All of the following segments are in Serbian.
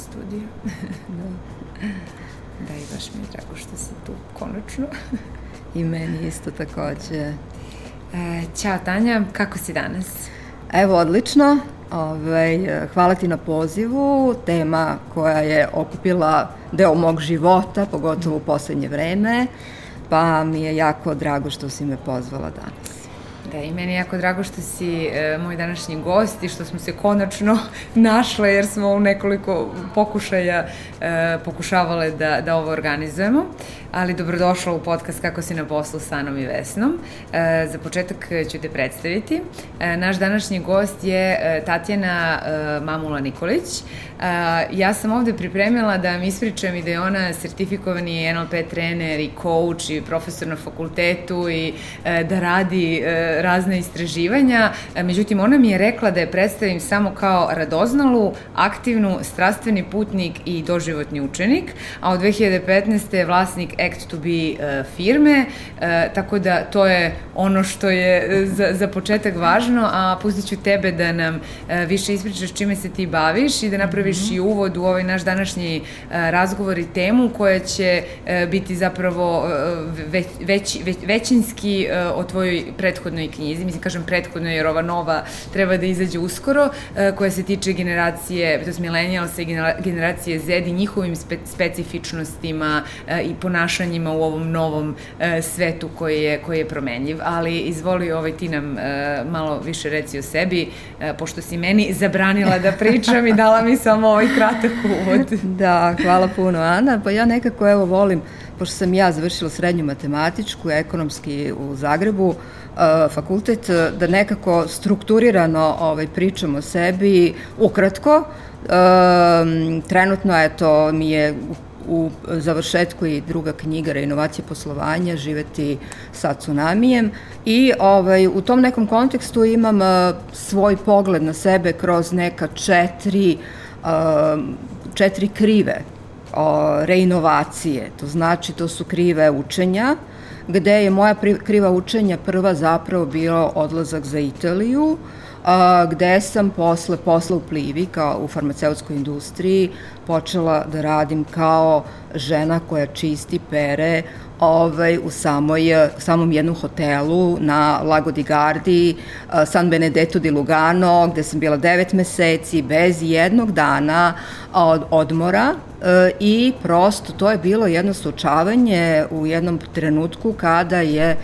studiju. da. da, i baš mi je drago što si tu, konačno. I meni isto takođe. E, ćao Tanja, kako si danas? Evo, odlično. Ove, ovaj, hvala ti na pozivu. Tema koja je okupila deo mog života, pogotovo u poslednje vreme, pa mi je jako drago što si me pozvala danas. Da, i meni je jako drago što si e, moj današnji gost i što smo se konačno našle jer smo u nekoliko pokušaja e, pokušavale da, da ovo organizujemo. Ali dobrodošla u podcast Kako si na poslu sa Anom i Vesnom. E, za početak ću te predstaviti. E, naš današnji gost je e, Tatjana e, Mamula Nikolić. E, ja sam ovde pripremila da vam ispričam i da je ona sertifikovani NLP trener i coach i profesor na fakultetu i e, da radi e, razne istraživanja, e, međutim ona mi je rekla da je predstavim samo kao radoznalu, aktivnu, strastveni putnik i doživotni učenik, a od 2015. je vlasnik Act to be e, firme, e, tako da to je ono što je za, za početak važno, a pustit ću tebe da nam više ispričaš čime se ti baviš i da napraviš mm -hmm. i uvod u ovaj naš današnji razgovor i temu koja će biti zapravo već, već, već, većinski o tvojoj prethodnoj knjizi, mislim kažem prethodno jer ova nova treba da izađe uskoro, koja se tiče generacije, to je milenijalsa i generacije Z i njihovim spe, specifičnostima i ponašanjima u ovom novom e, svetu koji je, koji je promenljiv. Ali izvoli ovaj, ti nam malo više reci o sebi, pošto si meni zabranila da pričam i dala mi samo ovaj kratak uvod. Da, hvala puno Ana. Pa ja nekako evo volim, pošto sam ja završila srednju matematičku, ekonomski u Zagrebu, fakultet, e, da nekako strukturirano ovaj, pričamo o sebi, ukratko. E, trenutno, eto, mi je u završetku i druga knjiga Reinovacije poslovanja, živeti sa tsunamijem i ovaj, u tom nekom kontekstu imam uh, svoj pogled na sebe kroz neka četiri, uh, četiri krive uh, reinovacije. To znači, to su krive učenja, gde je moja kriva učenja prva zapravo bio odlazak za Italiju, a, gde sam posle posla u Plivi, kao u farmaceutskoj industriji, počela da radim kao žena koja čisti, pere, ovaj, u samoj, samom jednom hotelu na Lago di Gardi, San Benedetto di Lugano, gde sam bila devet meseci, bez jednog dana od odmora e, i prosto to je bilo jedno slučavanje u jednom trenutku kada je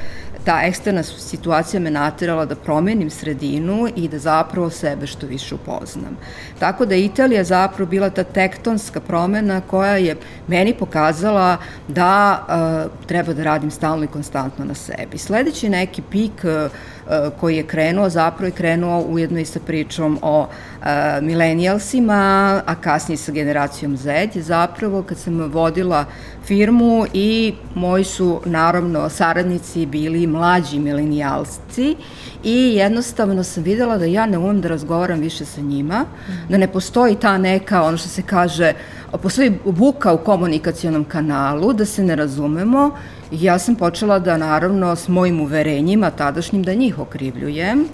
ta eksterna situacija me naterala da promenim sredinu i da zapravo sebe što više upoznam. Tako da Italija zapravo bila ta tektonska promena koja je meni pokazala da uh, treba da radim stalno i konstantno na sebi. Sledeći neki pik uh, koji je krenuo, zapravo je krenuo ujedno i sa pričom o uh, milenijalsima, a kasnije sa generacijom Z, zapravo kad sam vodila firmu i moji su naravno saradnici bili mlađi milenijalci i jednostavno sam videla da ja ne umem da razgovaram više sa njima, da ne postoji ta neka, ono što se kaže, postoji buka u komunikacionom kanalu, da se ne razumemo. Ja sam počela da naravno s mojim uverenjima tadašnjim da njih okrivljujem,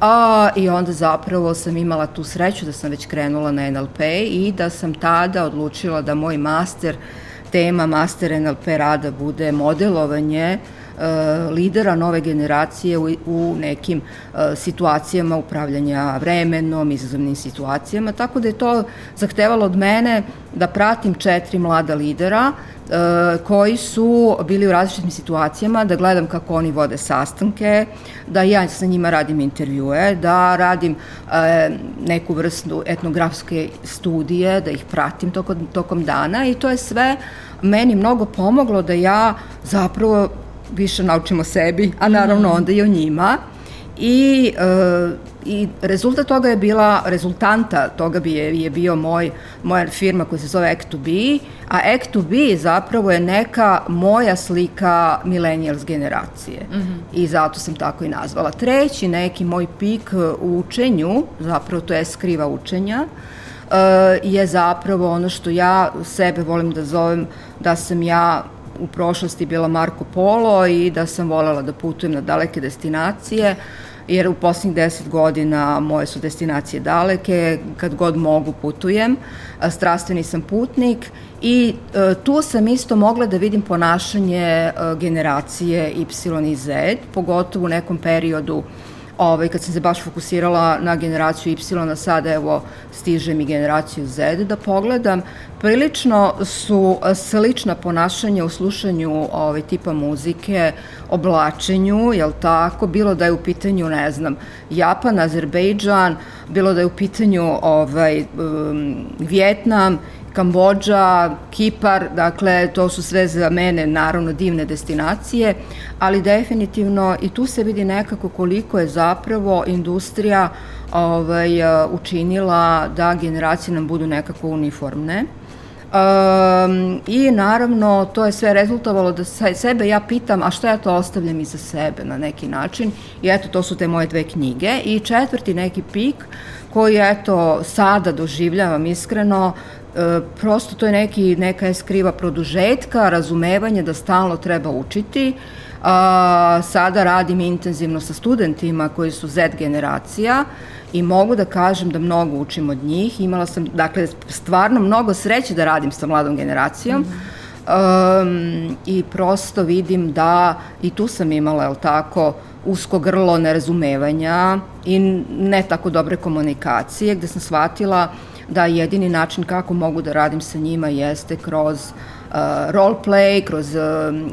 A, I onda zapravo sam imala tu sreću da sam već krenula na NLP i da sam tada odlučila da moj master, tema master NLP rada bude modelovanje uh, lidera nove generacije u, u nekim e, situacijama upravljanja vremenom, izazovnim situacijama, tako da je to zahtevalo od mene da pratim četiri mlada lidera e, koji su bili u različitim situacijama, da gledam kako oni vode sastanke, da ja sa njima radim intervjue, da radim neku vrstu etnografske studije, da ih pratim tokom, tokom dana i to je sve meni mnogo pomoglo da ja zapravo više naučimo sebi, a naravno mhm. onda i o njima. I, e, i rezultat toga je bila, rezultanta toga bi je, je bio moj, moja firma koja se zove Act to Be, a Act to Be zapravo je neka moja slika millennials generacije. Mm -hmm. I zato sam tako i nazvala. Treći neki moj pik u učenju, zapravo to je skriva učenja, e, je zapravo ono što ja sebe volim da zovem da sam ja u prošlosti bila Marko Polo i da sam volela da putujem na daleke destinacije jer u posljednjih deset godina moje su destinacije daleke, kad god mogu putujem, strastveni sam putnik i e, tu sam isto mogla da vidim ponašanje e, generacije Y i Z, pogotovo u nekom periodu ovaj, kad sam se baš fokusirala na generaciju Y, a sada evo stiže mi generaciju Z, da pogledam, prilično su slična ponašanja u slušanju ovaj, tipa muzike, oblačenju, jel tako, bilo da je u pitanju, ne znam, Japan, Azerbejdžan, bilo da je u pitanju ovaj, um, Vjetnam Kambođa, Kipar, dakle to su sve za mene naravno divne destinacije, ali definitivno i tu se vidi nekako koliko je zapravo industrija ovaj, učinila da generacije nam budu nekako uniformne. Um, I naravno to je sve rezultovalo da sebe ja pitam a što ja to ostavljam iza sebe na neki način i eto to su te moje dve knjige i četvrti neki pik koji eto sada doživljavam iskreno E, prosto to je neki, neka je skriva produžetka, razumevanje da stalno treba učiti. A, sada radim intenzivno sa studentima koji su Z generacija i mogu da kažem da mnogo učim od njih. Imala sam, dakle, stvarno mnogo sreće da radim sa mladom generacijom. Mm -hmm. um, I prosto vidim da i tu sam imala, je tako, usko grlo nerazumevanja i ne tako dobre komunikacije, gde sam shvatila da jedini način kako mogu da radim sa njima jeste kroz uh, role play, kroz uh,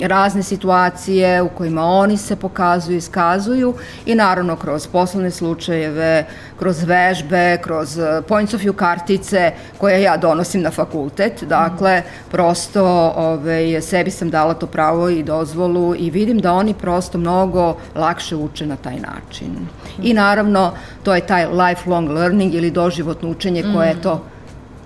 razne situacije u kojima oni se pokazuju, iskazuju i naravno kroz poslovne slučajeve, kroz vežbe, kroz uh, points of view kartice koje ja donosim na fakultet. Dakle, prosto ove, sebi sam dala to pravo i dozvolu i vidim da oni prosto mnogo lakše uče na taj način. I naravno, to je taj lifelong learning ili doživotno učenje koje je to mm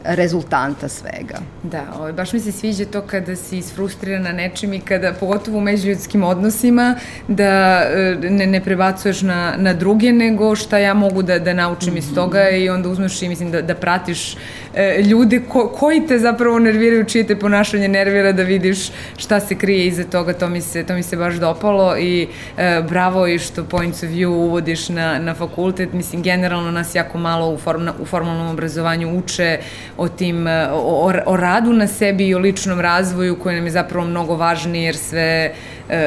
rezultanta svega. Da, ovaj, baš mi se sviđa to kada si isfrustrirana nečim i kada, pogotovo u međuljudskim odnosima, da e, ne, ne prebacuješ na, na druge, nego šta ja mogu da, da naučim mm -hmm. iz toga i onda uzmeš i mislim da, da pratiš e, ljude ko, koji te zapravo nerviraju, čije te ponašanje nervira, da vidiš šta se krije iza toga, to mi se, to mi se baš dopalo i e, bravo i što points of view uvodiš na, na fakultet, mislim, generalno nas jako malo u, form, u formalnom obrazovanju uče o tim, e, o, o radu na sebi i o ličnom razvoju koji nam je zapravo mnogo važniji jer sve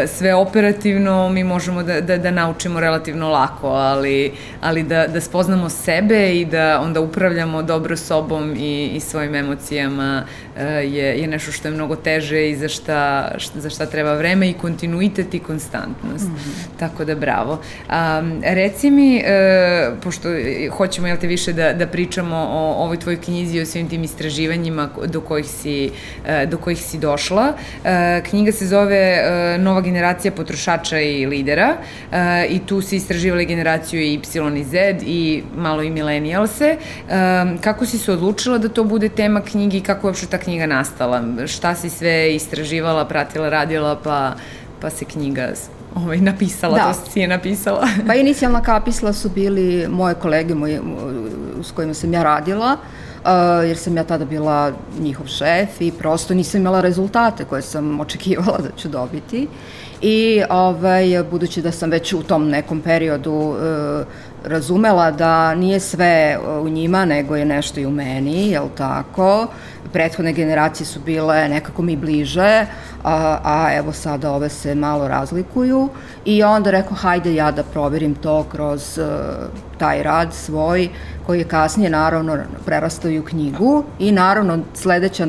sve operativno mi možemo da, da, da naučimo relativno lako, ali, ali da, da spoznamo sebe i da onda upravljamo dobro sobom i, i svojim emocijama e, je, je nešto što je mnogo teže i za šta, za šta treba vreme i kontinuitet i konstantnost. Mm -hmm. Tako da bravo. A, reci mi, e, pošto hoćemo jel te više da, da pričamo o ovoj tvojoj knjizi, o svim tim istraživanjima do kojih si, do kojih si došla. Knjiga se zove Nova generacija potrošača i lidera uh, i tu se istraživali generaciju Y i Z i malo i milenijalse. Um, kako si se odlučila da to bude tema knjigi i kako je uopšte ta knjiga nastala? Šta si sve istraživala, pratila, radila, pa, pa se knjiga ovaj, napisala, da. to si je napisala. pa inicijalna kapisla su bili moje kolege moje, s kojima sam ja radila, uh, jer sam ja tada bila njihov šef i prosto nisam imala rezultate koje sam očekivala da ću dobiti. I ovaj, budući da sam već u tom nekom periodu uh, razumela da nije sve u njima, nego je nešto i u meni, jel tako? Prethodne generacije su bile nekako mi bliže, a, a evo sada ove se malo razlikuju i onda rekao hajde ja da proverim to kroz uh, taj rad svoj koji je kasnije naravno prerastao i u knjigu i naravno sledeća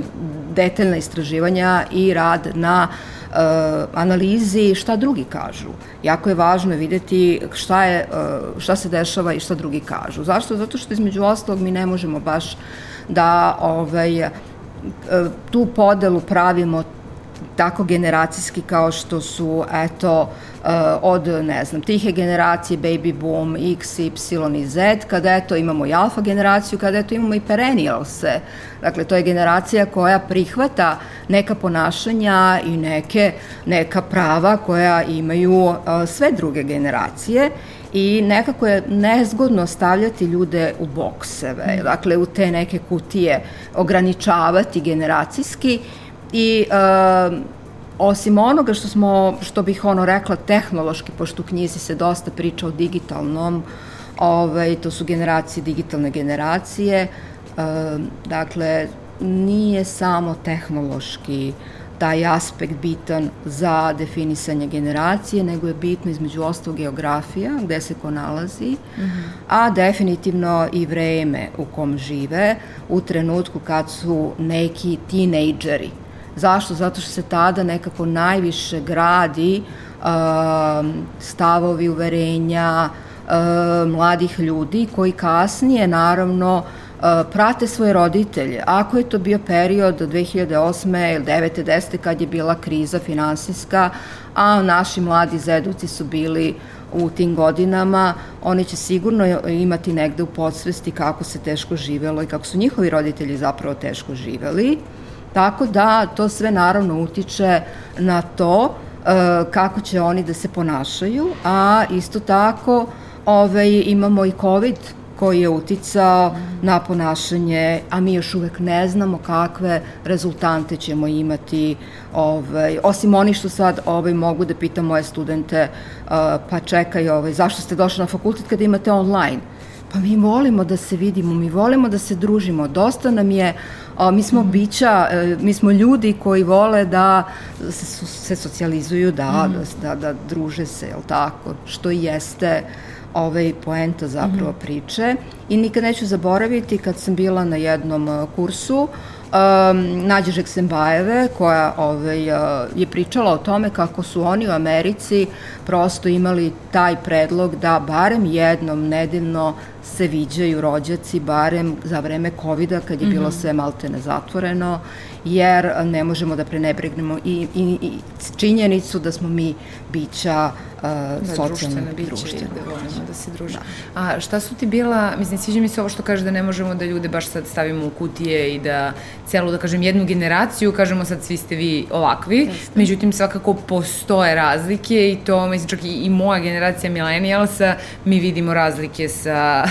detaljna istraživanja i rad na uh, analizi šta drugi kažu. Jako je važno videti šta, je, uh, šta se dešava i šta drugi kažu. Zašto? Zato što između ostalog mi ne možemo baš da ovaj, tu podelu pravimo tako generacijski kao što su, eto, eh, od, ne znam, tihe generacije, baby boom, X, Y i Z, kada, eto, imamo i alfa generaciju, kada, eto, imamo i perennialse. Dakle, to je generacija koja prihvata neka ponašanja i neke, neka prava koja imaju eh, sve druge generacije i nekako je nezgodno stavljati ljude u bokseve, dakle u te neke kutije, ograničavati generacijski i uh, osim onoga što smo, što bih ono rekla tehnološki, pošto u knjizi se dosta priča o digitalnom, ovaj, to su generacije, digitalne generacije, e, dakle, nije samo tehnološki taj aspekt bitan za definisanje generacije, nego je bitno između ostalog geografija, gde se ko nalazi, mm -hmm. a definitivno i vreme u kom žive, u trenutku kad su neki tinejdžeri. Zašto? Zato što se tada nekako najviše gradi uh, stavovi, uverenja uh, mladih ljudi koji kasnije naravno prate svoje roditelje. Ako je to bio period 2008. ili 9. 10. kad je bila kriza finansijska, a naši mladi zeduci su bili u tim godinama, oni će sigurno imati negde u podsvesti kako se teško živelo i kako su njihovi roditelji zapravo teško živeli. Tako da to sve naravno utiče na to kako će oni da se ponašaju, a isto tako ovaj, imamo i COVID koji je uticao na ponašanje, a mi još uvek ne znamo kakve rezultante ćemo imati, ovaj, osim oni što sad ovaj, mogu da pitam moje studente, uh, pa čekaj, ovaj, zašto ste došli na fakultet kada imate online? Pa mi volimo da se vidimo, mi volimo da se družimo, dosta nam je, a, mi smo mm. bića, e, mi smo ljudi koji vole da se, se socijalizuju, da, mm. da, da, da druže se, jel tako, što jeste ovaj poenta zapravo mm priče i nikad neću zaboraviti kad sam bila na jednom uh, kursu um, Nađe Žeksembajeve koja ovaj, uh, je pričala o tome kako su oni u Americi prosto imali taj predlog da barem jednom nedeljno se viđaju rođaci, barem za vreme covid kad je bilo mm -hmm. sve malte nezatvoreno jer ne možemo da prenebregnemo i, i, i činjenicu da smo mi bića uh, da, socijalne društvene. Da volimo da se druže. Da. A šta su ti bila, mislim, sviđa mi se ovo što kaže da ne možemo da ljude baš sad stavimo u kutije i da celu, da kažem, jednu generaciju, kažemo sad svi ste vi ovakvi, Jeste. međutim svakako postoje razlike i to, mislim, čak i, i moja generacija milenijalsa, mi vidimo razlike sa,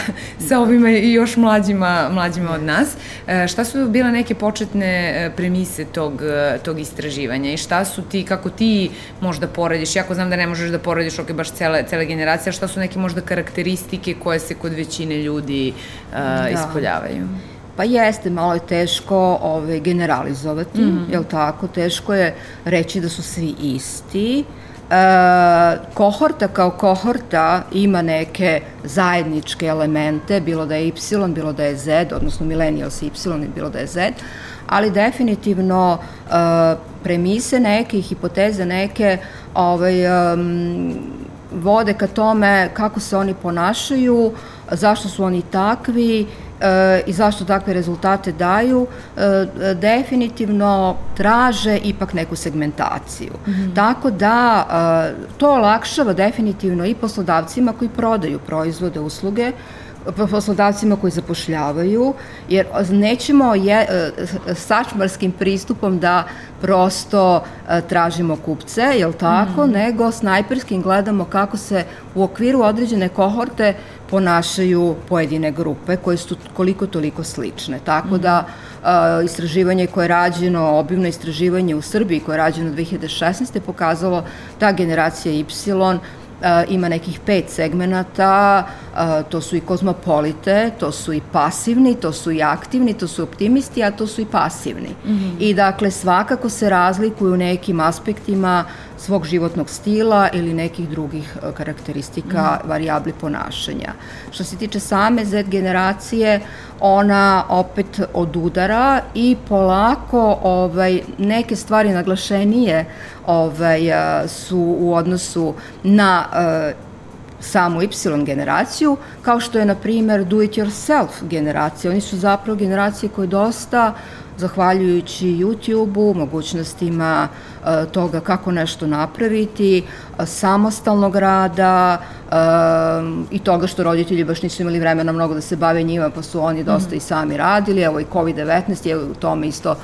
sa ovima i još mlađima, mlađima od nas. E, šta su bile neke početne e, premise tog, e, tog istraživanja i šta su ti, kako ti možda porediš, jako znam da ne možeš da porediš ok, baš cele, cele generacije, šta su neke možda karakteristike koje se kod većine ljudi uh, da. ispoljavaju? Pa jeste, malo je teško ove, ovaj, generalizovati, mm -hmm. jel tako? Teško je reći da su svi isti. E, kohorta kao kohorta ima neke zajedničke elemente, bilo da je Y, bilo da je Z, odnosno millennials Y, bilo da je Z, ali definitivno uh, premise neke hipoteze neke ovaj, um, vode ka tome kako se oni ponašaju, zašto su oni takvi e, i zašto takve rezultate daju, e, definitivno traže ipak neku segmentaciju. Mm -hmm. Tako da e, to olakšava definitivno i poslodavcima koji prodaju proizvode, usluge, poslodavcima koji zapošljavaju, jer nećemo je, e, sačmarskim pristupom da prosto e, tražimo kupce, jel tako, mm. nego snajperskim gledamo kako se u okviru određene kohorte ponašaju pojedine grupe koje su koliko toliko slične. Tako mm. da uh, istraživanje koje je rađeno, obimno istraživanje u Srbiji koje je rađeno 2016. pokazalo da generacija Y ima nekih pet segmenata, to su i kozmopolite, to su i pasivni, to su i aktivni, to su optimisti, a to su i pasivni. Mm -hmm. I dakle, svakako se razlikuju nekim aspektima svog životnog stila ili nekih drugih karakteristika, mm. variabli ponašanja. Što se tiče same Z generacije, ona opet odudara i polako ovaj, neke stvari naglašenije ovaj, su u odnosu na uh, samu Y generaciju, kao što je, na primer, do it yourself generacija. Oni su zapravo generacije koje dosta zahvaljujući YouTube-u, mogućnostima e, toga kako nešto napraviti, e, samostalnog rada e, i toga što roditelji baš nisu imali vremena mnogo da se bave njima, pa su oni dosta mm. i sami radili. Evo i COVID-19 je u tome isto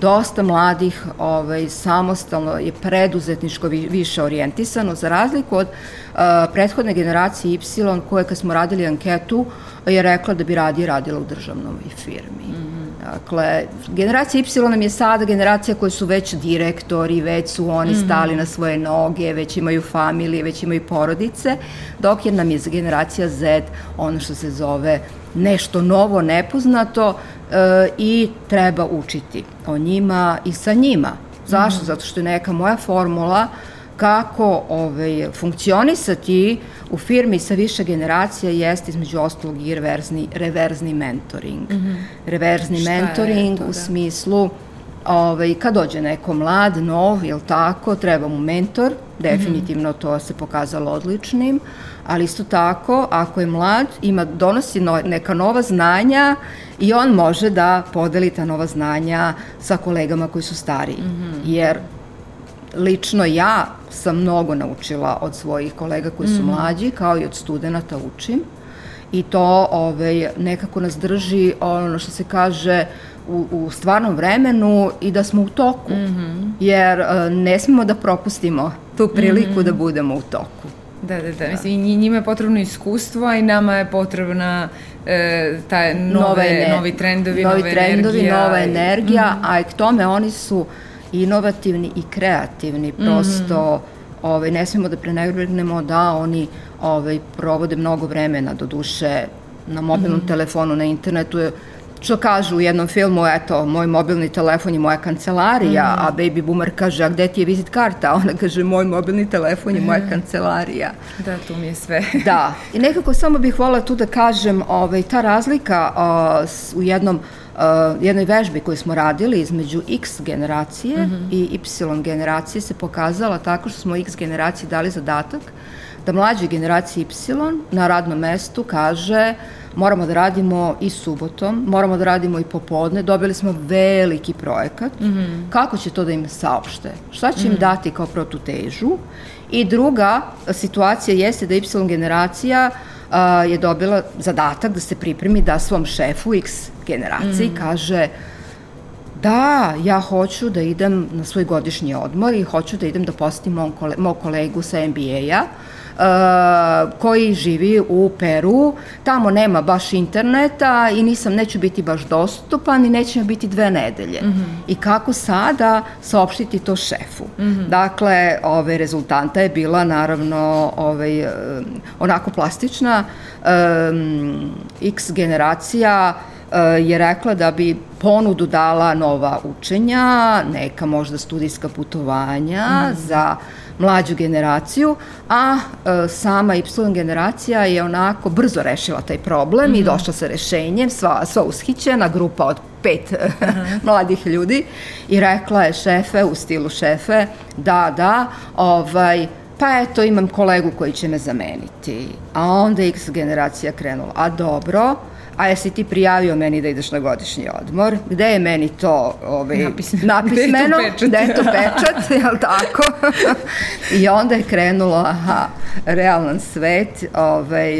dosta mladih ovaj, samostalno je preduzetničko više orijentisano, za razliku od uh, prethodne generacije Y, koje kad smo radili anketu, je rekla da bi radije radila u državnoj firmi. Mm. Dakle, generacija Y nam je sada generacija koji su već direktori, već su oni mhm. stali na svoje noge, već imaju familije, već imaju porodice, dok je nam je generacija Z ono što se zove nešto novo, nepoznato e, i treba učiti o njima i sa njima. Zašto? Mm. Zato što je neka moja formula kako ovaj, funkcionisati u firmi sa više generacija jeste između ostalog i reverzni, reverzni mentoring. Mm -hmm. Reverzni Šta mentoring to, u da? smislu ovaj, kad dođe neko mlad, nov, jel tako, treba mu mentor, definitivno mm -hmm. to se pokazalo odličnim, ali isto tako, ako je mlad, ima, donosi no, neka nova znanja i on može da podeli ta nova znanja sa kolegama koji su stariji. Mm -hmm. Jer lično ja sam mnogo naučila od svojih kolega koji su mm mlađi, kao i od studenta učim. I to ovaj, nekako nas drži ono što se kaže u, u stvarnom vremenu i da smo u toku. Mm -hmm. Jer uh, ne smemo da propustimo tu priliku mm -hmm. da budemo u toku. Da, da, da. Mislim, i njima je potrebno iskustvo, a i nama je potrebna e, ta nove, nove novi trendovi, novi nove trendovi, energija. nova energija, mm -hmm. a i k tome oni su inovativni i kreativni, prosto mm -hmm. ovaj, ne smemo da prenegnemo da oni ovaj, provode mnogo vremena, do duše, na mobilnom mm -hmm. telefonu, na internetu, što kažu u jednom filmu, eto, moj mobilni telefon je moja kancelarija, mm. a baby boomer kaže, a gde ti je vizit karta? Ona kaže, moj mobilni telefon je moja mm. kancelarija. Da, tu mi je sve. da, i nekako samo bih volila tu da kažem, ovaj, ta razlika uh, u jednom uh, jednoj vežbi koju smo radili između X generacije mm -hmm. i Y generacije se pokazala tako što smo X generaciji dali zadatak da mlađoj generaciji Y na radnom mestu kaže uh, moramo da radimo i subotom, moramo da radimo i popodne, dobili smo veliki projekat, mm -hmm. kako će to da im saopšte, šta će im mm -hmm. dati kao protutežu i druga situacija jeste da Y generacija a, je dobila zadatak da se pripremi da svom šefu X generaciji mm kaže da, ja hoću da idem na svoj godišnji odmor i hoću da idem da posetim mog, kole, mog kolegu sa MBA-a, Uh, koji živi u Peru. Tamo nema baš interneta i nisam, neću biti baš dostupan i neće mi biti dve nedelje. Mm -hmm. I kako sada saopštiti to šefu? Mm -hmm. Dakle, ove, rezultanta je bila naravno ovaj, onako plastična. Um, X generacija uh, je rekla da bi ponudu dala nova učenja, neka možda studijska putovanja mm. za mlađu generaciju, a e, sama Y generacija je onako brzo rešila taj problem mm -hmm. i mhm. došla sa rešenjem, sva, sva ushićena, grupa od pet uh -huh. mladih ljudi i rekla je šefe, u stilu šefe, da, da, ovaj, pa eto imam kolegu koji će me zameniti. A onda X generacija krenula, a dobro, a jesi ti prijavio meni da ideš na godišnji odmor, gde je meni to ovaj, napismeno, napismeno gde je to pečat, jel tako? I onda je krenulo, aha, realan svet, ovaj,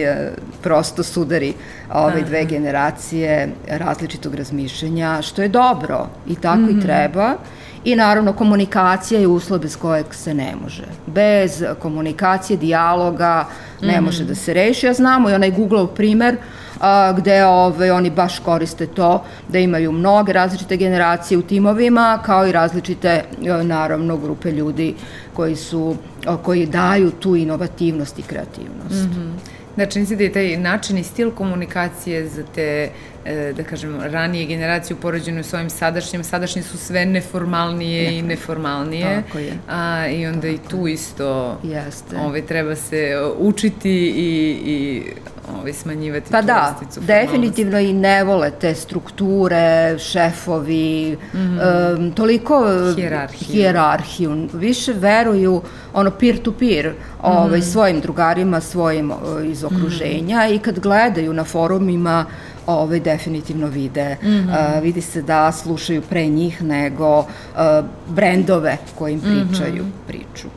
prosto sudari ove dve generacije različitog razmišljenja, što je dobro i tako mm -hmm. i mhm. treba. I naravno komunikacija je uslov bez kojeg se ne može. Bez komunikacije, dijaloga ne mm. može da se reši. Ja znamo i onaj Google primer a, gde ove, oni baš koriste to da imaju mnoge različite generacije u timovima kao i različite naravno grupe ljudi koji su koji daju tu inovativnost i kreativnost. Mm -hmm. Čini se da je taj način i stil komunikacije za te, e, da kažem, ranije generacije upoređene s ovim sadašnjim, sadašnje su sve neformalnije ne. i neformalnije. Tako je. A, I onda Tako. i tu isto Jeste. Ovaj, treba se učiti i, i ovaj, smanjivati pa tu da, definitivno i ne vole te strukture, šefovi, mm -hmm. um, toliko hijerarhiju. hijerarhiju. Više veruju ono peer to peer, ovaj, mm -hmm. svojim drugarima, svojim uh, iz okruženja mm -hmm. i kad gledaju na forumima ovaj, definitivno vide. Mm -hmm. uh, vidi se da slušaju pre njih nego uh, brendove kojim pričaju mm -hmm. priču.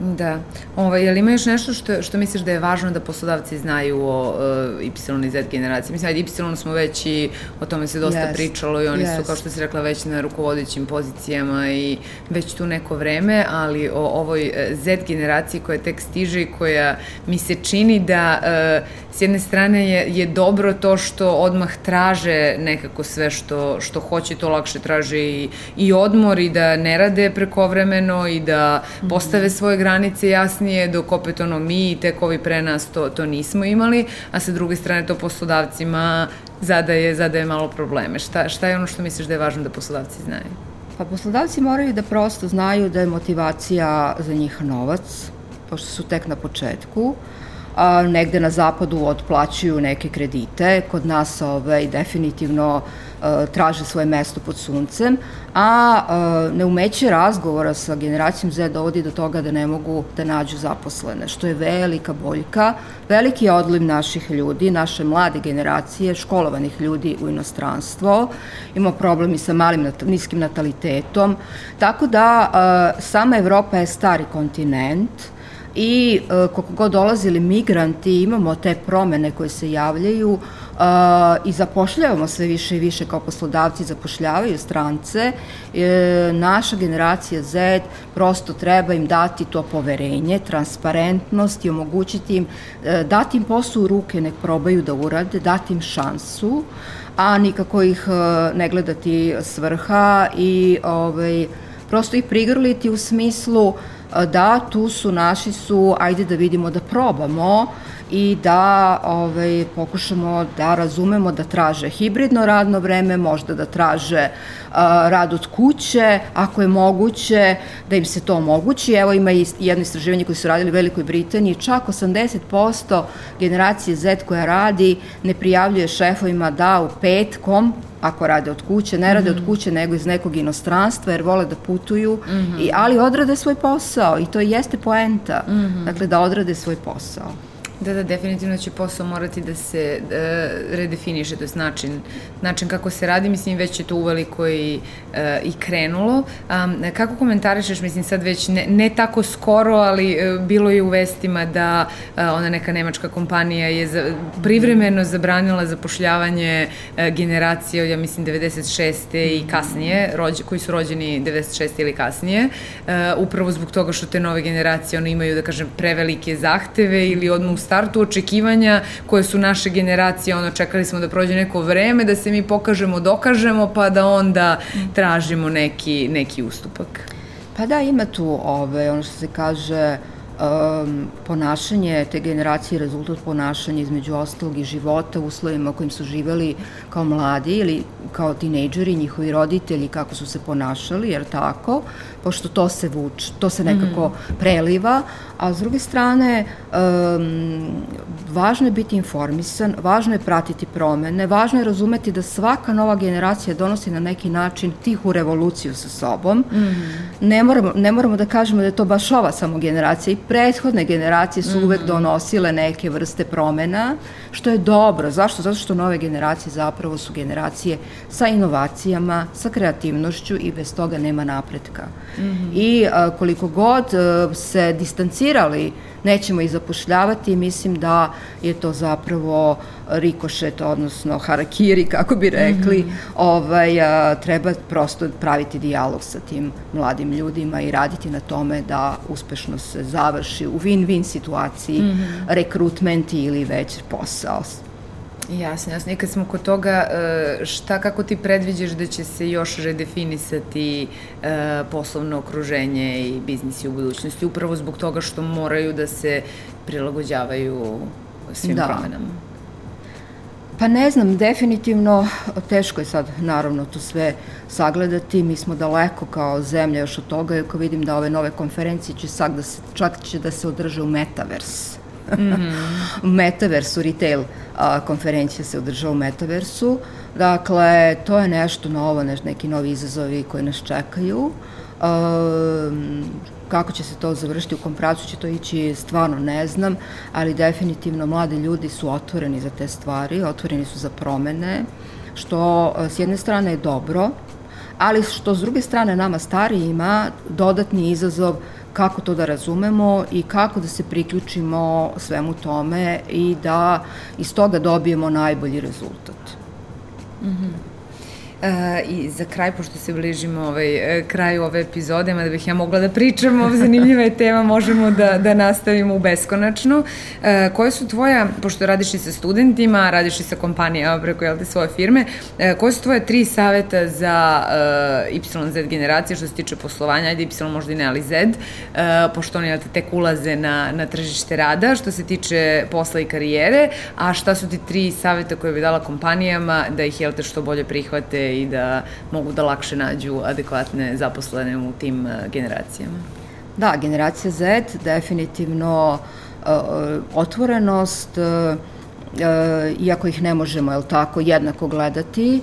Da. Ovo, je li ima još nešto što, što misliš da je važno da poslodavci znaju o uh, Y i Z generaciji? Mislim, ajde, Y smo već i o tome se dosta yes. pričalo i oni yes. su, kao što si rekla, već na rukovodećim pozicijama i već tu neko vreme, ali o ovoj uh, Z generaciji koja tek stiže i koja mi se čini da uh, s jedne strane je, je dobro to što odmah traže nekako sve što, što hoće, to lakše traže i, i odmor i da ne rade prekovremeno i da postave svoje granice jasnije, dok opet ono mi i tek ovi pre nas to, to nismo imali, a sa druge strane to poslodavcima zadaje, zadaje malo probleme. Šta, šta je ono što misliš da je važno da poslodavci znaju? Pa poslodavci moraju da prosto znaju da je motivacija za njih novac, pošto su tek na početku, a, negde na zapadu otplaćuju neke kredite, kod nas ovaj, definitivno a, traže svoje mesto pod suncem, a, a neumeće razgovora sa generacijom Z dovodi do toga da ne mogu da nađu zaposlene, što je velika boljka, veliki odliv naših ljudi, naše mlade generacije, školovanih ljudi u inostranstvo, ima problemi sa malim, niskim natalitetom, tako da a, sama Evropa je stari kontinent, i e, koliko god dolazili migranti imamo te promene koje se javljaju e, i zapošljavamo sve više i više kao poslodavci zapošljavaju strance. E, naša generacija Z prosto treba im dati to poverenje transparentnost i omogućiti im dati im posao u ruke nek probaju da urade dati im šansu a nikako ih ne gledati svrha i ovaj, prosto ih prigrliti u smislu da tu su, naši su, ajde da vidimo da probamo i da ovaj, pokušamo da razumemo da traže hibridno radno vreme, možda da traže uh, rad od kuće, ako je moguće, da im se to omogući. Evo ima i jedno istraživanje koje su radili u Velikoj Britaniji, čak 80% generacije Z koja radi ne prijavljuje šefovima da u petkom ako rade od kuće, ne rade mm -hmm. od mhm. kuće nego iz nekog inostranstva jer vole da putuju, mm -hmm. i, ali odrade svoj posao i to jeste poenta, mm -hmm. dakle da odrade svoj posao. Da, da, definitivno će posao morati da se uh, redefiniše, to je način, način kako se radi, mislim već je to uveliko i, uh, i krenulo. Um, kako komentarišeš, mislim sad već ne, ne tako skoro, ali uh, bilo je u vestima da uh, ona neka nemačka kompanija je za, privremeno zabranila zapošljavanje uh, generacije, ja mislim 96. i kasnije, rođe, koji su rođeni 96. ili kasnije, uh, upravo zbog toga što te nove generacije ono imaju, da kažem, prevelike zahteve ili odmah startu očekivanja koje su naše generacije, ono, čekali smo da prođe neko vreme, da se mi pokažemo, dokažemo, pa da onda tražimo neki, neki ustupak. Pa da, ima tu ove, ono što se kaže, um, ponašanje te generacije, rezultat ponašanja između ostalog i života u uslovima u kojim su živeli kao mladi ili kao tinejdžeri, njihovi roditelji, kako su se ponašali, jer tako, pošto to se vuč, to se nekako mm. preliva, a s druge strane, um, važno je biti informisan, važno je pratiti promene, važno je razumeti da svaka nova generacija donosi na neki način tihu revoluciju sa sobom. Mm. Ne, moramo, ne moramo da kažemo da je to baš ova samo generacija, i prethodne generacije su mm. uvek donosile neke vrste promena, što je dobro. Zašto? Zato što nove generacije zapravo su generacije sa inovacijama, sa kreativnošću i bez toga nema napretka. Mm -hmm. I a, koliko god a, se distancirali nećemo ih zapošljavati, mislim da je to zapravo rikošet, odnosno harakiri, kako bi rekli, mm -hmm. ovaj, a, treba prosto praviti dijalog sa tim mladim ljudima i raditi na tome da uspešno se završi u win-win situaciji mm -hmm. rekrutment ili već posao. Jasno, jasno. I kad smo kod toga, e, šta, kako ti predviđaš da će se još redefinisati e, poslovno okruženje i biznisi u budućnosti, upravo zbog toga što moraju da se prilagođavaju svim da. promenama? Pa ne znam, definitivno teško je sad naravno to sve sagledati. Mi smo daleko kao zemlja još od toga, ako vidim da ove nove konferencije će sad da se, čak će da se održe u Metaverse Mm -hmm. Metaversu, retail a, konferencija se održava u Metaversu. Dakle, to je nešto novo, neš, neki novi izazovi koji nas čekaju. A, kako će se to završiti, u kom pracu će to ići, stvarno ne znam, ali definitivno mladi ljudi su otvoreni za te stvari, otvoreni su za promene, što s jedne strane je dobro, ali što s druge strane nama stari ima dodatni izazov kako to da razumemo i kako da se priključimo svemu tome i da iz toga dobijemo najbolji rezultat. Mm -hmm. Uh, I za kraj, pošto se bližimo ovaj, e, kraju ove epizode, mada bih ja mogla da pričam o zanimljiva je tema, možemo da, da nastavimo u beskonačno. Uh, koje su tvoja, pošto radiš i sa studentima, radiš i sa kompanijama preko jel te, svoje firme, uh, koje su tvoje tri saveta za uh, YZ generacije što se tiče poslovanja, ajde Y možda i ne, ali Z, uh, pošto oni te, tek ulaze na, na tržište rada, što se tiče posla i karijere, a šta su ti tri saveta koje bi dala kompanijama da ih jel te, što bolje prihvate i da mogu da lakše nađu adekvatne zaposlene u tim e, generacijama. Da, generacija Z definitivno uh, otvorenost uh, e, iako ih ne možemo, jel tako, jednako gledati, e,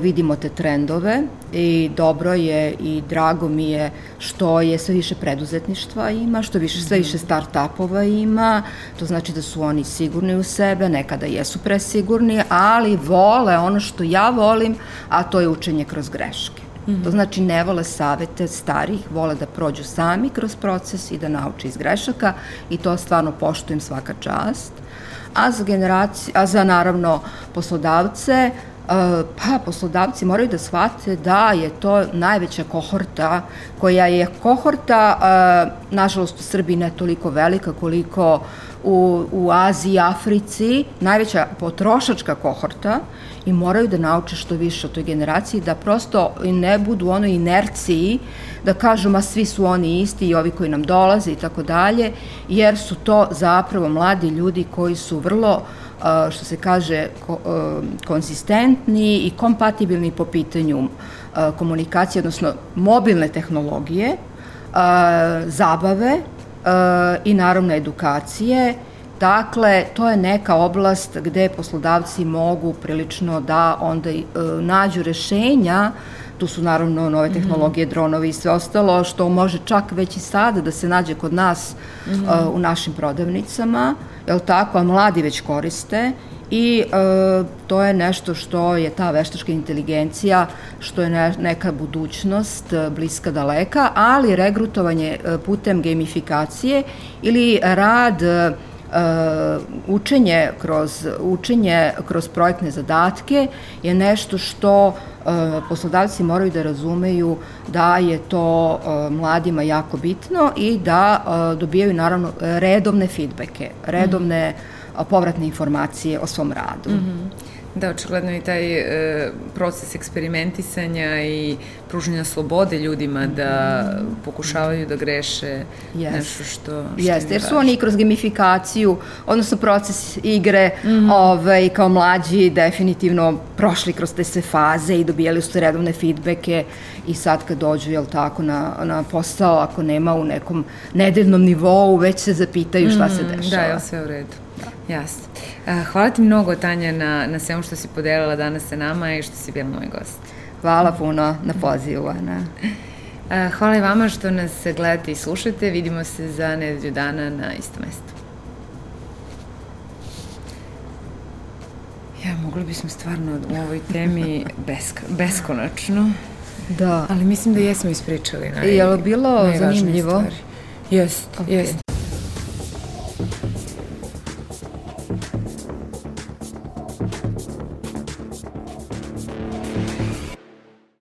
vidimo te trendove i dobro je i drago mi je što je sve više preduzetništva ima, što više, sve više start-upova ima, to znači da su oni sigurni u sebe, nekada jesu presigurni, ali vole ono što ja volim, a to je učenje kroz greške. Mm -hmm. To znači ne vole savete starih, vole da prođu sami kroz proces i da nauče iz grešaka i to stvarno poštujem svaka čast a za generacije, a za naravno poslodavce, e, pa poslodavci moraju da shvate da je to najveća kohorta koja je kohorta, nažalost u Srbiji ne toliko velika koliko u, u Aziji Africi, najveća potrošačka kohorta i moraju da nauče što više o toj generaciji, da prosto ne budu u onoj inerciji da kažu ma svi su oni isti i ovi koji nam dolaze i tako dalje, jer su to zapravo mladi ljudi koji su vrlo što se kaže konzistentni i kompatibilni po pitanju komunikacije, odnosno mobilne tehnologije, zabave i naravno edukacije. Dakle, to je neka oblast gde poslodavci mogu prilično da onda nađu rešenja Tu su naravno nove mhm. tehnologije, dronovi i sve ostalo, što može čak već i sada da se nađe kod nas mm -hmm. uh, u našim prodavnicama, je tako, a mladi već koriste i uh, to je nešto što je ta veštačka inteligencija, što je ne, neka budućnost uh, bliska daleka, ali regrutovanje uh, putem gamifikacije ili rad Uh, učenje kroz učenje kroz projektne zadatke je nešto što poslodavci moraju da razumeju da je to uh, mladima jako bitno i da dobijaju naravno redovne feedbacke, redovne mm. povratne informacije o svom radu. Mm -hmm. Da, očigledno i taj e, proces eksperimentisanja i pruženja slobode ljudima da pokušavaju da greše yes. nešto što, što Jeste, jer su oni i kroz gamifikaciju, odnosno proces igre, mm -hmm. ovaj, kao mlađi definitivno prošli kroz te sve faze i dobijali su redovne feedbacke i sad kad dođu, jel tako, na, na posao, ako nema u nekom nedeljnom nivou, već se zapitaju šta mm -hmm, se mhm, dešava. Da, je sve u redu. Jasno. Hvala ti mnogo, Tanja, na, na svemu što si podelila danas sa nama i što si bila moj gost. Hvala puno na pozivu, Ana. Hvala i vama što nas gledate i slušate. Vidimo se za nedelju dana na istom mestu. Ja, mogli bismo stvarno u ovoj temi besk beskonačno. Da. Ali mislim da jesmo ispričali naj, Je li bilo zanimljivo? Jest, okay. jest.